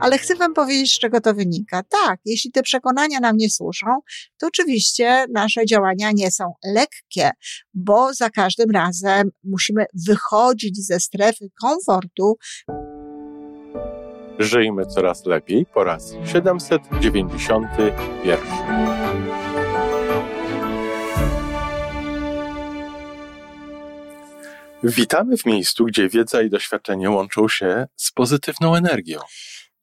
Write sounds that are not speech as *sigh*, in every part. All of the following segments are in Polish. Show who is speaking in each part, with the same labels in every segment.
Speaker 1: Ale chcę Wam powiedzieć, z czego to wynika. Tak, jeśli te przekonania nam nie służą, to oczywiście nasze działania nie są lekkie, bo za każdym razem musimy wychodzić ze strefy komfortu.
Speaker 2: Żyjmy coraz lepiej po raz 791. Witamy w miejscu, gdzie wiedza i doświadczenie łączą się z pozytywną energią.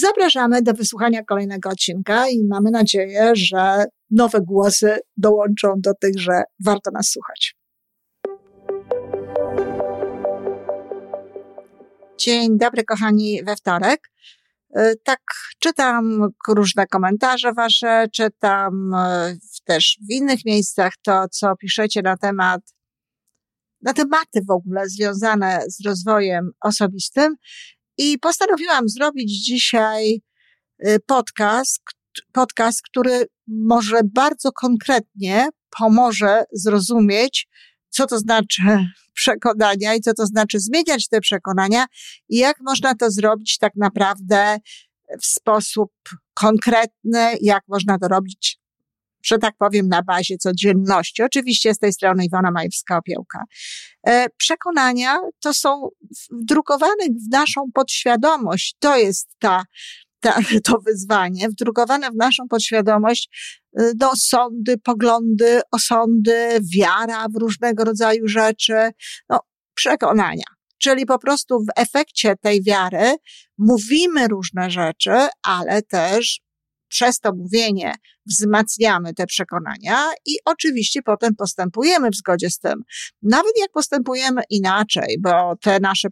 Speaker 1: Zapraszamy do wysłuchania kolejnego odcinka i mamy nadzieję, że nowe głosy dołączą do tych, że warto nas słuchać. Dzień dobry, kochani, we wtorek. E, tak, czytam różne komentarze wasze, czytam e, też w innych miejscach to, co piszecie na temat, na tematy w ogóle związane z rozwojem osobistym. I postanowiłam zrobić dzisiaj e, podcast, podcast, który może bardzo konkretnie pomoże zrozumieć, co to znaczy *laughs* przekonania i co to znaczy zmieniać te przekonania i jak można to zrobić tak naprawdę w sposób konkretny, jak można to robić, że tak powiem, na bazie codzienności. Oczywiście z tej strony Iwona Majewska-Opiełka. E, przekonania to są wdrukowane w naszą podświadomość. To jest ta ta, *laughs* to wyzwanie, wdrukowane w naszą podświadomość, y, no, sądy, poglądy, osądy, wiara w różnego rodzaju rzeczy, no, przekonania. Czyli po prostu w efekcie tej wiary mówimy różne rzeczy, ale też przez to mówienie wzmacniamy te przekonania i oczywiście potem postępujemy w zgodzie z tym. Nawet jak postępujemy inaczej, bo te nasze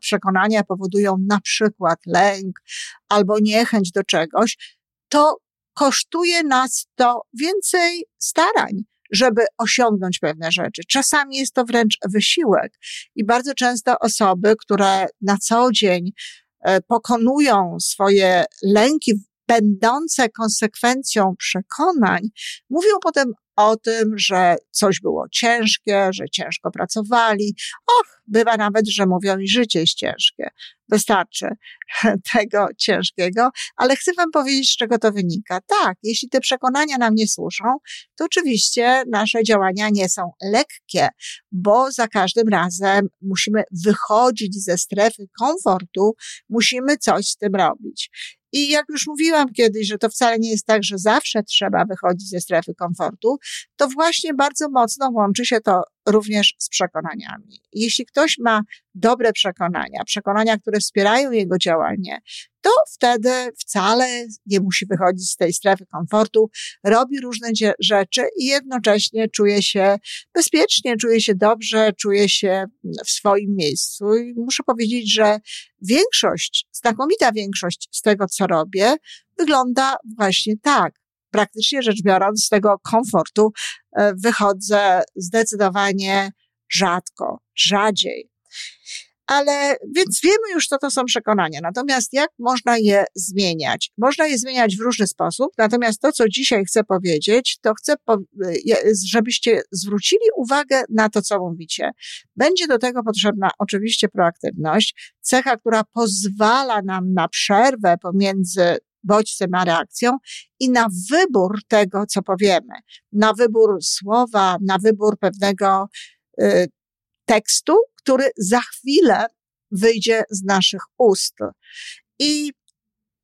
Speaker 1: przekonania powodują na przykład lęk albo niechęć do czegoś, to kosztuje nas to więcej starań żeby osiągnąć pewne rzeczy. Czasami jest to wręcz wysiłek i bardzo często osoby, które na co dzień e, pokonują swoje lęki będące konsekwencją przekonań, mówią potem o tym, że coś było ciężkie, że ciężko pracowali. Och, bywa nawet, że mówią i życie jest ciężkie. Wystarczy *laughs* tego ciężkiego, ale chcę Wam powiedzieć, z czego to wynika. Tak, jeśli te przekonania nam nie służą, to oczywiście nasze działania nie są lekkie, bo za każdym razem musimy wychodzić ze strefy komfortu, musimy coś z tym robić. I jak już mówiłam kiedyś, że to wcale nie jest tak, że zawsze trzeba wychodzić ze strefy komfortu, to właśnie bardzo mocno łączy się to również z przekonaniami. Jeśli ktoś ma dobre przekonania, przekonania, które wspierają jego działanie, to wtedy wcale nie musi wychodzić z tej strefy komfortu, robi różne rzeczy i jednocześnie czuje się bezpiecznie, czuje się dobrze, czuje się w swoim miejscu. I muszę powiedzieć, że większość, znakomita większość z tego, co robię, wygląda właśnie tak praktycznie rzecz biorąc, z tego komfortu e, wychodzę zdecydowanie rzadko, rzadziej. Ale więc wiemy już, co to są przekonania. Natomiast jak można je zmieniać? Można je zmieniać w różny sposób. Natomiast to, co dzisiaj chcę powiedzieć, to chcę, żebyście zwrócili uwagę na to, co mówicie. Będzie do tego potrzebna oczywiście proaktywność, cecha, która pozwala nam na przerwę pomiędzy bodźcem a reakcją i na wybór tego, co powiemy, na wybór słowa, na wybór pewnego y, tekstu, który za chwilę wyjdzie z naszych ust. I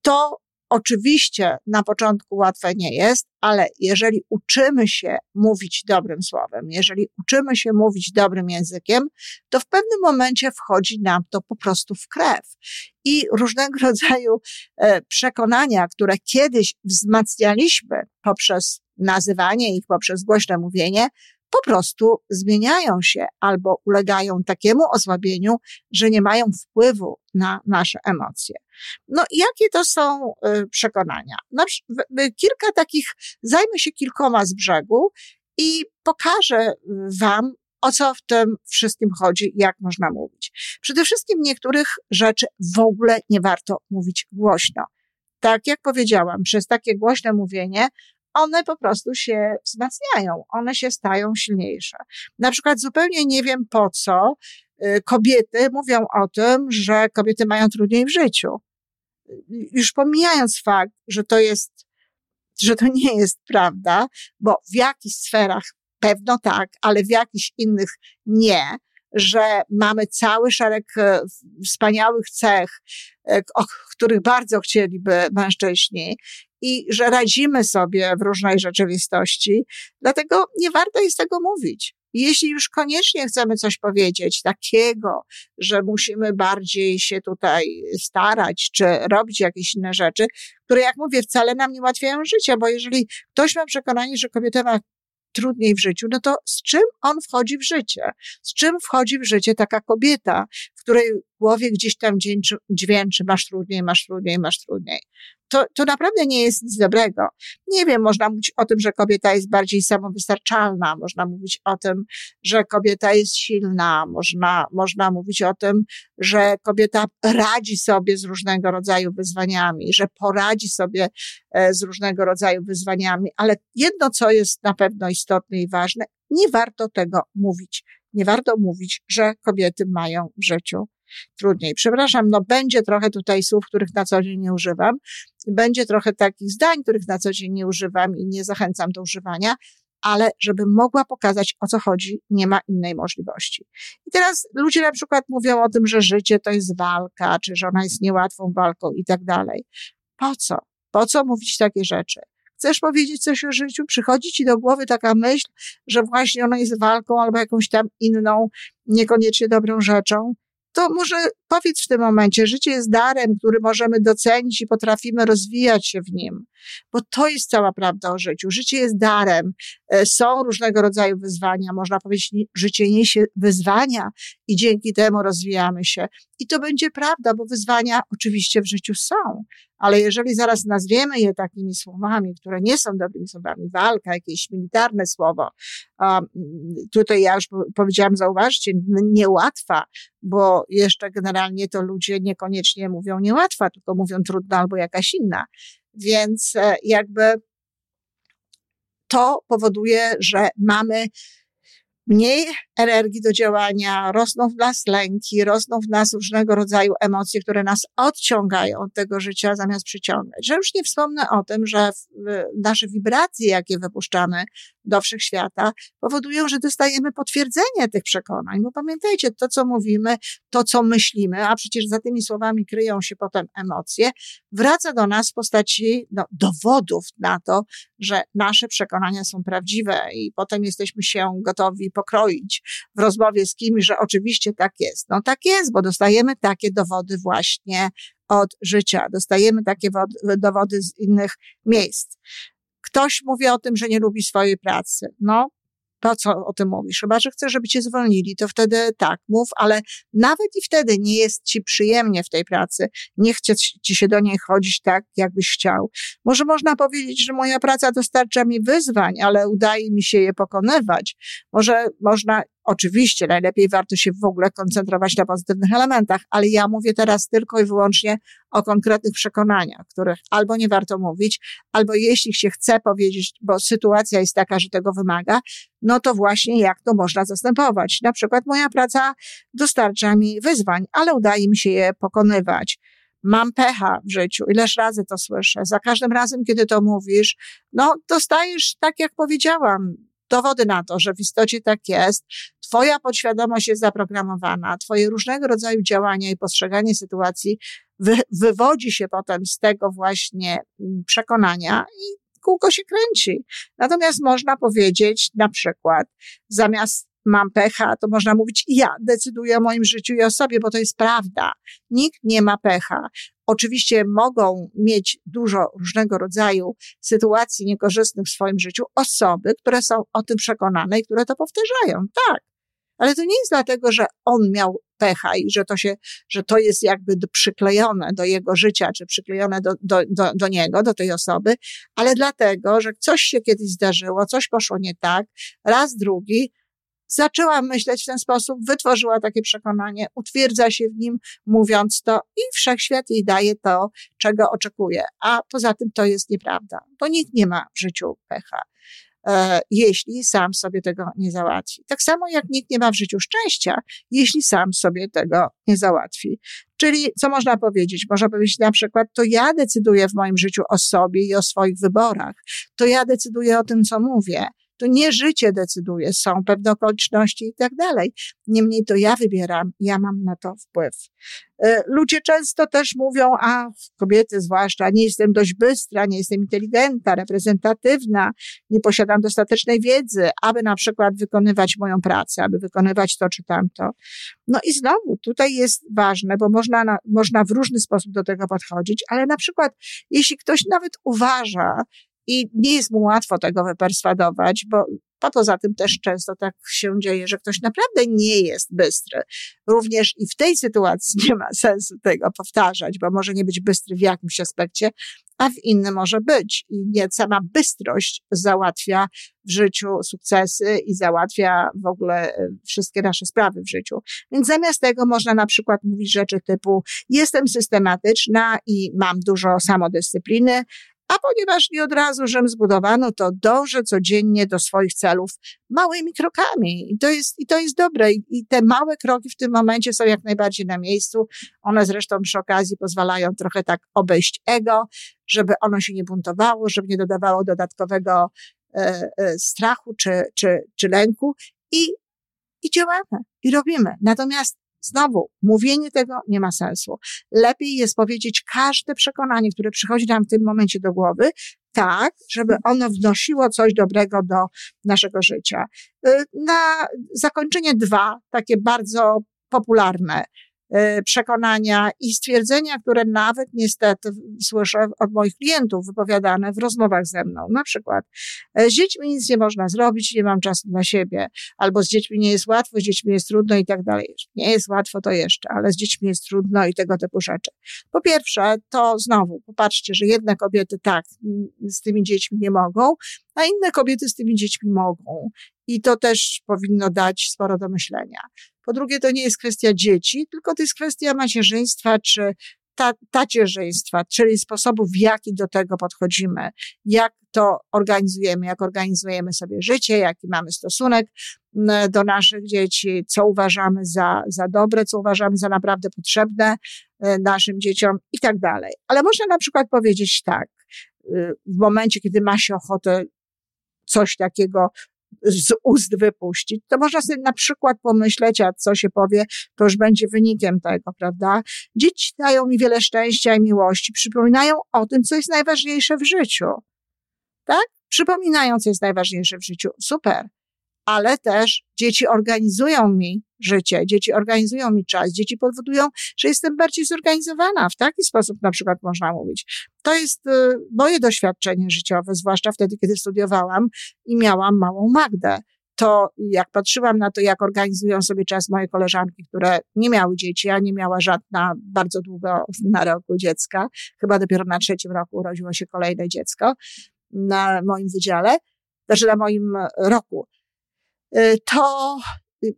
Speaker 1: to Oczywiście na początku łatwe nie jest, ale jeżeli uczymy się mówić dobrym słowem, jeżeli uczymy się mówić dobrym językiem, to w pewnym momencie wchodzi nam to po prostu w krew. I różnego *laughs* rodzaju e, przekonania, które kiedyś wzmacnialiśmy poprzez nazywanie ich, poprzez głośne mówienie, po prostu zmieniają się albo ulegają takiemu osłabieniu, że nie mają wpływu na nasze emocje. No, jakie to są y, przekonania? No, kilka takich, zajmę się kilkoma z brzegu i pokażę Wam, o co w tym wszystkim chodzi, jak można mówić. Przede wszystkim niektórych rzeczy w ogóle nie warto mówić głośno. Tak jak powiedziałam, przez takie głośne mówienie one po prostu się wzmacniają, one się stają silniejsze. Na przykład zupełnie nie wiem po co y, kobiety mówią o tym, że kobiety mają trudniej w życiu. Już pomijając fakt, że to jest, że to nie jest prawda, bo w jakichś sferach pewno tak, ale w jakichś innych nie, że mamy cały szereg e, wspaniałych cech, o których bardzo chcieliby mężczyźni i że radzimy sobie w różnej rzeczywistości. Dlatego nie warto jest tego mówić. Jeśli już koniecznie chcemy coś powiedzieć takiego, że musimy bardziej się tutaj starać, czy robić jakieś inne rzeczy, które, jak mówię, wcale nam nie ułatwiają życia, bo jeżeli ktoś ma przekonanie, że kobieta ma trudniej w życiu, no to z czym on wchodzi w życie? Z czym wchodzi w życie taka kobieta, w której głowie gdzieś tam dźwięczy, masz trudniej, masz trudniej, masz trudniej to, to naprawdę nie jest nic dobrego. Nie wiem, można mówić o tym, że kobieta jest bardziej samowystarczalna, można mówić o tym, że kobieta jest silna, można, można mówić o tym, że kobieta radzi sobie z różnego rodzaju wyzwaniami, że poradzi sobie e, z różnego rodzaju wyzwaniami, ale jedno, co jest na pewno istotne i ważne, nie warto tego mówić. Nie warto mówić, że kobiety mają w życiu trudniej. Przepraszam, no będzie trochę tutaj słów, których na co dzień nie używam, będzie trochę takich zdań, których na co dzień nie używam i nie zachęcam do używania, ale żebym mogła pokazać, o co chodzi, nie ma innej możliwości. I teraz ludzie na przykład mówią o tym, że życie to jest walka, czy że ona jest niełatwą walką i tak dalej. Po co? Po co mówić takie rzeczy? Chcesz powiedzieć coś o życiu? Przychodzi ci do głowy taka myśl, że właśnie ona jest walką albo jakąś tam inną, niekoniecznie dobrą rzeczą to może powiedz w tym momencie, życie jest darem, który możemy docenić i potrafimy rozwijać się w nim, bo to jest cała prawda o życiu. Życie jest darem, e, są różnego rodzaju wyzwania, można powiedzieć, życie niesie wyzwania i dzięki temu rozwijamy się. I to będzie prawda, bo wyzwania oczywiście w życiu są, ale jeżeli zaraz nazwiemy je takimi słowami, które nie są dobrymi słowami, walka, jakieś militarne słowo, tutaj ja już powiedziałam, zauważcie, niełatwa, bo jeszcze generalnie to ludzie niekoniecznie mówią niełatwa, tylko mówią trudna albo jakaś inna. Więc e, jakby to powoduje, że mamy mniej energii do działania, rosną w nas lęki, rosną w nas różnego rodzaju emocje, które nas odciągają od tego życia zamiast przyciągać. Że już nie wspomnę o tym, że nasze wibracje, jakie wypuszczamy do wszechświata, powodują, że dostajemy potwierdzenie tych przekonań. Bo pamiętajcie, to co mówimy, to co myślimy, a przecież za tymi słowami kryją się potem emocje, wraca do nas w postaci no, dowodów na to, że nasze przekonania są prawdziwe i potem jesteśmy się gotowi pokroić w rozmowie z kimś, że oczywiście tak jest. No tak jest, bo dostajemy takie dowody właśnie od życia, dostajemy takie dowody z innych miejsc. Ktoś mówi o tym, że nie lubi swojej pracy. No, po co o tym mówisz? Chyba, że chcesz, żeby cię zwolnili, to wtedy tak, mów, ale nawet i wtedy nie jest ci przyjemnie w tej pracy. Nie chce ci się do niej chodzić tak, jakbyś chciał. Może można powiedzieć, że moja praca dostarcza mi wyzwań, ale udaje mi się je pokonywać. Może można Oczywiście najlepiej warto się w ogóle koncentrować na pozytywnych elementach, ale ja mówię teraz tylko i wyłącznie o konkretnych przekonaniach, których albo nie warto mówić, albo jeśli się chce powiedzieć, bo sytuacja jest taka, że tego wymaga, no to właśnie jak to można zastępować. Na przykład moja praca dostarcza mi wyzwań, ale udaje mi się je pokonywać mam pecha w życiu, ileż razy to słyszę. Za każdym razem, kiedy to mówisz, no dostajesz, tak jak powiedziałam, dowody na to, że w istocie tak jest. Twoja podświadomość jest zaprogramowana, twoje różnego rodzaju działania i postrzeganie sytuacji wy, wywodzi się potem z tego właśnie mm, przekonania i kółko się kręci. Natomiast można powiedzieć na przykład, zamiast mam pecha, to można mówić ja decyduję o moim życiu i o sobie, bo to jest prawda. Nikt nie ma pecha. Oczywiście mogą mieć dużo różnego rodzaju sytuacji niekorzystnych w swoim życiu osoby, które są o tym przekonane i które to powtarzają. Tak. Ale to nie jest dlatego, że on miał pecha i że to się, że to jest jakby przyklejone do jego życia, czy przyklejone do, do, do, do niego, do tej osoby, ale dlatego, że coś się kiedyś zdarzyło, coś poszło nie tak, raz, drugi, zaczęła myśleć w ten sposób, wytworzyła takie przekonanie, utwierdza się w nim, mówiąc to i wszechświat jej daje to, czego oczekuje. A poza tym to jest nieprawda, bo nikt nie ma w życiu pecha. E, jeśli sam sobie tego nie załatwi. Tak samo jak nikt nie ma w życiu szczęścia, jeśli sam sobie tego nie załatwi. Czyli co można powiedzieć? Można powiedzieć na przykład, to ja decyduję w moim życiu o sobie i o swoich wyborach. To ja decyduję o tym, co mówię. To nie życie decyduje, są pewne okoliczności i tak dalej. Niemniej to ja wybieram, ja mam na to wpływ. E, ludzie często też mówią, a kobiety zwłaszcza, nie jestem dość bystra, nie jestem inteligentna, reprezentatywna, nie posiadam dostatecznej wiedzy, aby na przykład wykonywać moją pracę, aby wykonywać to czy tamto. No i znowu, tutaj jest ważne, bo można, na, można w różny sposób do tego podchodzić, ale na przykład, jeśli ktoś nawet uważa, i nie jest mu łatwo tego wyperswadować, bo a poza tym też często tak się dzieje, że ktoś naprawdę nie jest bystry. Również i w tej sytuacji *laughs* nie ma sensu tego powtarzać, bo może nie być bystry w jakimś aspekcie, a w innym może być. I nie sama bystrość załatwia w życiu sukcesy i załatwia w ogóle e, wszystkie nasze sprawy w życiu. Więc zamiast tego można na przykład mówić rzeczy typu jestem systematyczna i mam dużo samodyscypliny, a ponieważ nie od razu Rzym zbudowano, to dążę codziennie do swoich celów małymi krokami. I to jest, i to jest dobre. I, I te małe kroki w tym momencie są jak najbardziej na miejscu. One zresztą przy okazji pozwalają trochę tak obejść ego, żeby ono się nie buntowało, żeby nie dodawało dodatkowego e, e, strachu czy, czy, czy lęku. I, i działamy, i robimy. Natomiast Znowu, mówienie tego nie ma sensu. Lepiej jest powiedzieć każde przekonanie, które przychodzi nam w tym momencie do głowy, tak, żeby ono wnosiło coś dobrego do naszego życia. Y, na zakończenie dwa, takie bardzo popularne. E, przekonania i stwierdzenia, które nawet niestety słyszę od moich klientów wypowiadane w rozmowach ze mną. Na przykład, e, z dziećmi nic nie można zrobić, nie mam czasu dla siebie, albo z dziećmi nie jest łatwo, z dziećmi jest trudno i tak dalej. Nie jest łatwo to jeszcze, ale z dziećmi jest trudno i tego typu rzeczy. Po pierwsze, to znowu, popatrzcie, że jedne kobiety tak, z tymi dziećmi nie mogą, a inne kobiety z tymi dziećmi mogą. I to też powinno dać sporo do myślenia. Po drugie, to nie jest kwestia dzieci, tylko to jest kwestia macierzyństwa czy ta, tacierzyństwa, czyli sposobu, w jaki do tego podchodzimy, jak to organizujemy, jak organizujemy sobie życie, jaki mamy stosunek do naszych dzieci, co uważamy za, za dobre, co uważamy za naprawdę potrzebne e, naszym dzieciom i tak dalej. Ale można na przykład powiedzieć tak, y, w momencie, kiedy ma się ochotę coś takiego z ust wypuścić, to można sobie na przykład pomyśleć, a co się powie, to już będzie wynikiem tego, prawda? Dzieci dają mi wiele szczęścia i miłości, przypominają o tym, co jest najważniejsze w życiu. Tak? Przypominają, co jest najważniejsze w życiu. Super ale też dzieci organizują mi życie, dzieci organizują mi czas, dzieci powodują, że jestem bardziej zorganizowana. W taki sposób na przykład można mówić. To jest y, moje doświadczenie życiowe, zwłaszcza wtedy, kiedy studiowałam i miałam małą Magdę. To jak patrzyłam na to, jak organizują sobie czas moje koleżanki, które nie miały dzieci, a nie miała żadna bardzo długo na roku dziecka, chyba dopiero na trzecim roku urodziło się kolejne dziecko na moim wydziale, znaczy na moim roku Y, to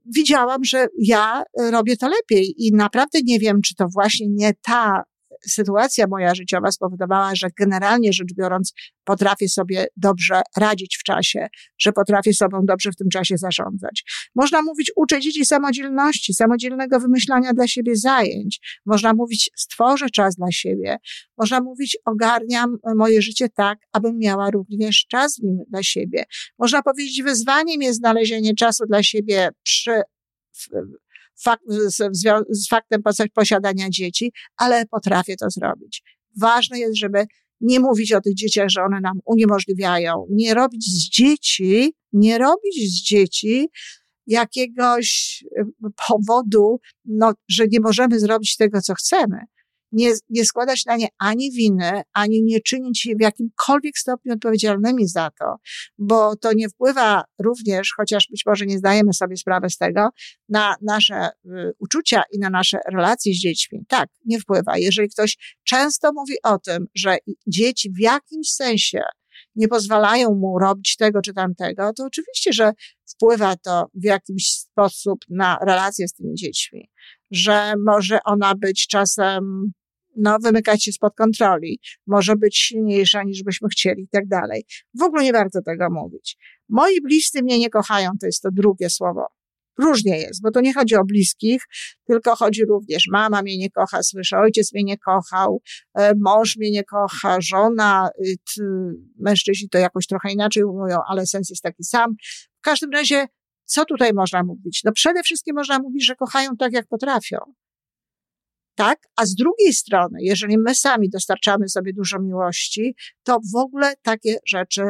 Speaker 1: widziałam, że ja robię to lepiej i naprawdę nie wiem, czy to właśnie nie ta sytuacja moja życiowa spowodowała, że generalnie rzecz biorąc potrafię sobie dobrze radzić w czasie, że potrafię sobą dobrze w tym czasie zarządzać. Można mówić, uczę dzieci samodzielności, samodzielnego wymyślania dla siebie zajęć. Można mówić, stworzę czas dla siebie. Można mówić, ogarniam moje życie tak, abym miała również czas w dla siebie. Można powiedzieć, wyzwaniem jest znalezienie czasu dla siebie przy fakt, z, z faktem posiadania dzieci, ale potrafię to zrobić. Ważne jest, żeby nie mówić o tych dzieciach, że one nam uniemożliwiają, nie robić z dzieci, nie robić z dzieci jakiegoś y, powodu, no, że nie możemy zrobić tego, co chcemy, nie, nie składać na nie ani winy, ani nie czynić się w jakimkolwiek stopniu odpowiedzialnymi za to, bo to nie wpływa również, chociaż być może nie zdajemy sobie sprawy z tego, na nasze y, uczucia i na nasze relacje z dziećmi. Tak, nie wpływa. Jeżeli ktoś często mówi o tym, że dzieci w jakimś sensie nie pozwalają mu robić tego czy tamtego, to oczywiście, że wpływa to w jakiś sposób na relacje z tymi dziećmi, że może ona być czasem no, wymykać się spod kontroli, może być silniejsza niż byśmy chcieli i tak dalej. W ogóle nie warto tego mówić. Moi bliscy mnie nie kochają, to jest to drugie słowo. Różnie jest, bo to nie chodzi o bliskich, tylko chodzi również, mama mnie nie kocha, słyszę, ojciec mnie nie kochał, e, mąż mnie nie kocha, żona, y, mężczyźni to jakoś trochę inaczej mówią, ale sens jest taki sam. W każdym razie, co tutaj można mówić? No przede wszystkim można mówić, że kochają tak, jak potrafią tak? A z drugiej strony, jeżeli my sami dostarczamy sobie dużo miłości, to w ogóle takie rzeczy,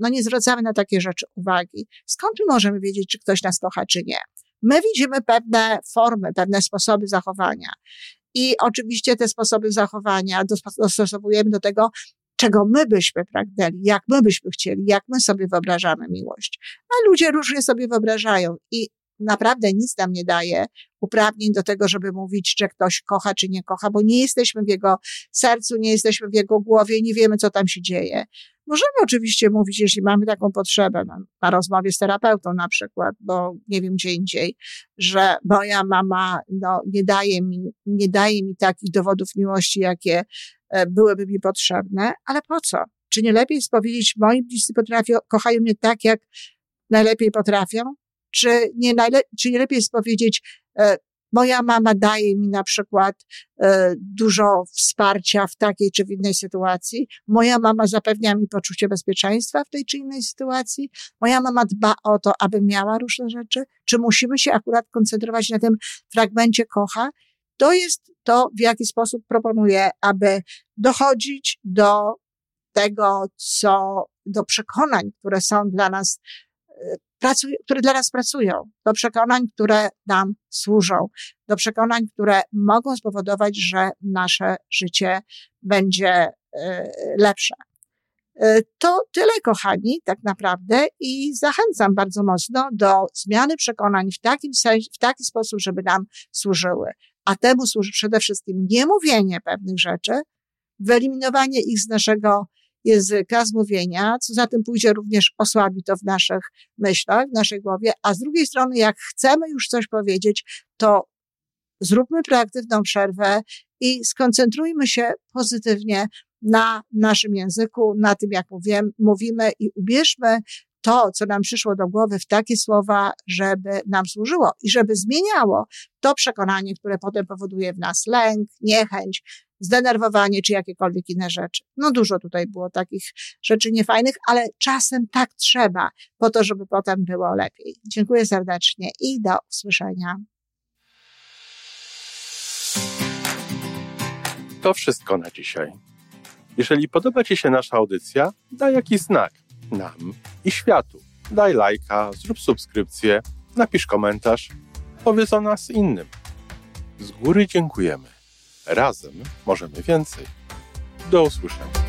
Speaker 1: no nie zwracamy na takie rzeczy uwagi. Skąd my możemy wiedzieć, czy ktoś nas kocha, czy nie? My widzimy pewne formy, pewne sposoby zachowania. I oczywiście te sposoby zachowania dostosowujemy do tego, czego my byśmy pragnęli, jak my byśmy chcieli, jak my sobie wyobrażamy miłość. A ludzie różnie sobie wyobrażają i naprawdę nic nam nie daje uprawnień do tego, żeby mówić, czy ktoś kocha, czy nie kocha, bo nie jesteśmy w jego sercu, nie jesteśmy w jego głowie, nie wiemy, co tam się dzieje. Możemy oczywiście mówić, jeśli mamy taką potrzebę, na, na rozmowie z terapeutą na przykład, bo nie wiem gdzie indziej, że moja mama no, nie, daje mi, nie daje mi takich dowodów miłości, jakie e, byłyby mi potrzebne, ale po co? Czy nie lepiej jest powiedzieć, moi bliscy potrafią, kochają mnie tak, jak najlepiej potrafią? Czy nie, najle- czy lepiej jest powiedzieć, e, moja mama daje mi na przykład e, dużo wsparcia w takiej czy w innej sytuacji. Moja mama zapewnia mi poczucie bezpieczeństwa w tej czy innej sytuacji. Moja mama dba o to, aby miała różne rzeczy. Czy musimy się akurat koncentrować na tym fragmencie kocha? To jest to, w jaki sposób proponuję, aby dochodzić do tego, co, do przekonań, które są dla nas pracuj, które dla nas pracują, do przekonań, które nam służą, do przekonań, które mogą spowodować, że nasze życie będzie e, lepsze. E, to tyle, kochani, tak naprawdę, i zachęcam bardzo mocno do zmiany przekonań w, takim sensie, w taki sposób, żeby nam służyły. A temu służy przede wszystkim niemówienie pewnych rzeczy, wyeliminowanie ich z naszego języka, z mówienia, co za tym pójdzie również osłabi to w naszych myślach, w naszej głowie, a z drugiej strony, jak chcemy już coś powiedzieć, to zróbmy proaktywną przerwę i skoncentrujmy się pozytywnie na naszym języku, na tym, jak mówimy, mówimy i ubierzmy to, co nam przyszło do głowy w takie słowa, żeby nam służyło i żeby zmieniało to przekonanie, które potem powoduje w nas lęk, niechęć, zdenerwowanie czy jakiekolwiek inne rzeczy. No dużo tutaj było takich rzeczy niefajnych, ale czasem tak trzeba po to, żeby potem było lepiej. Dziękuję serdecznie i do usłyszenia.
Speaker 2: To wszystko na dzisiaj. Jeżeli podoba Ci się nasza audycja, daj jakiś znak nam i światu. Daj lajka, zrób subskrypcję, napisz komentarz, powiedz o nas innym. Z góry dziękujemy. Razem możemy więcej. Do usłyszenia.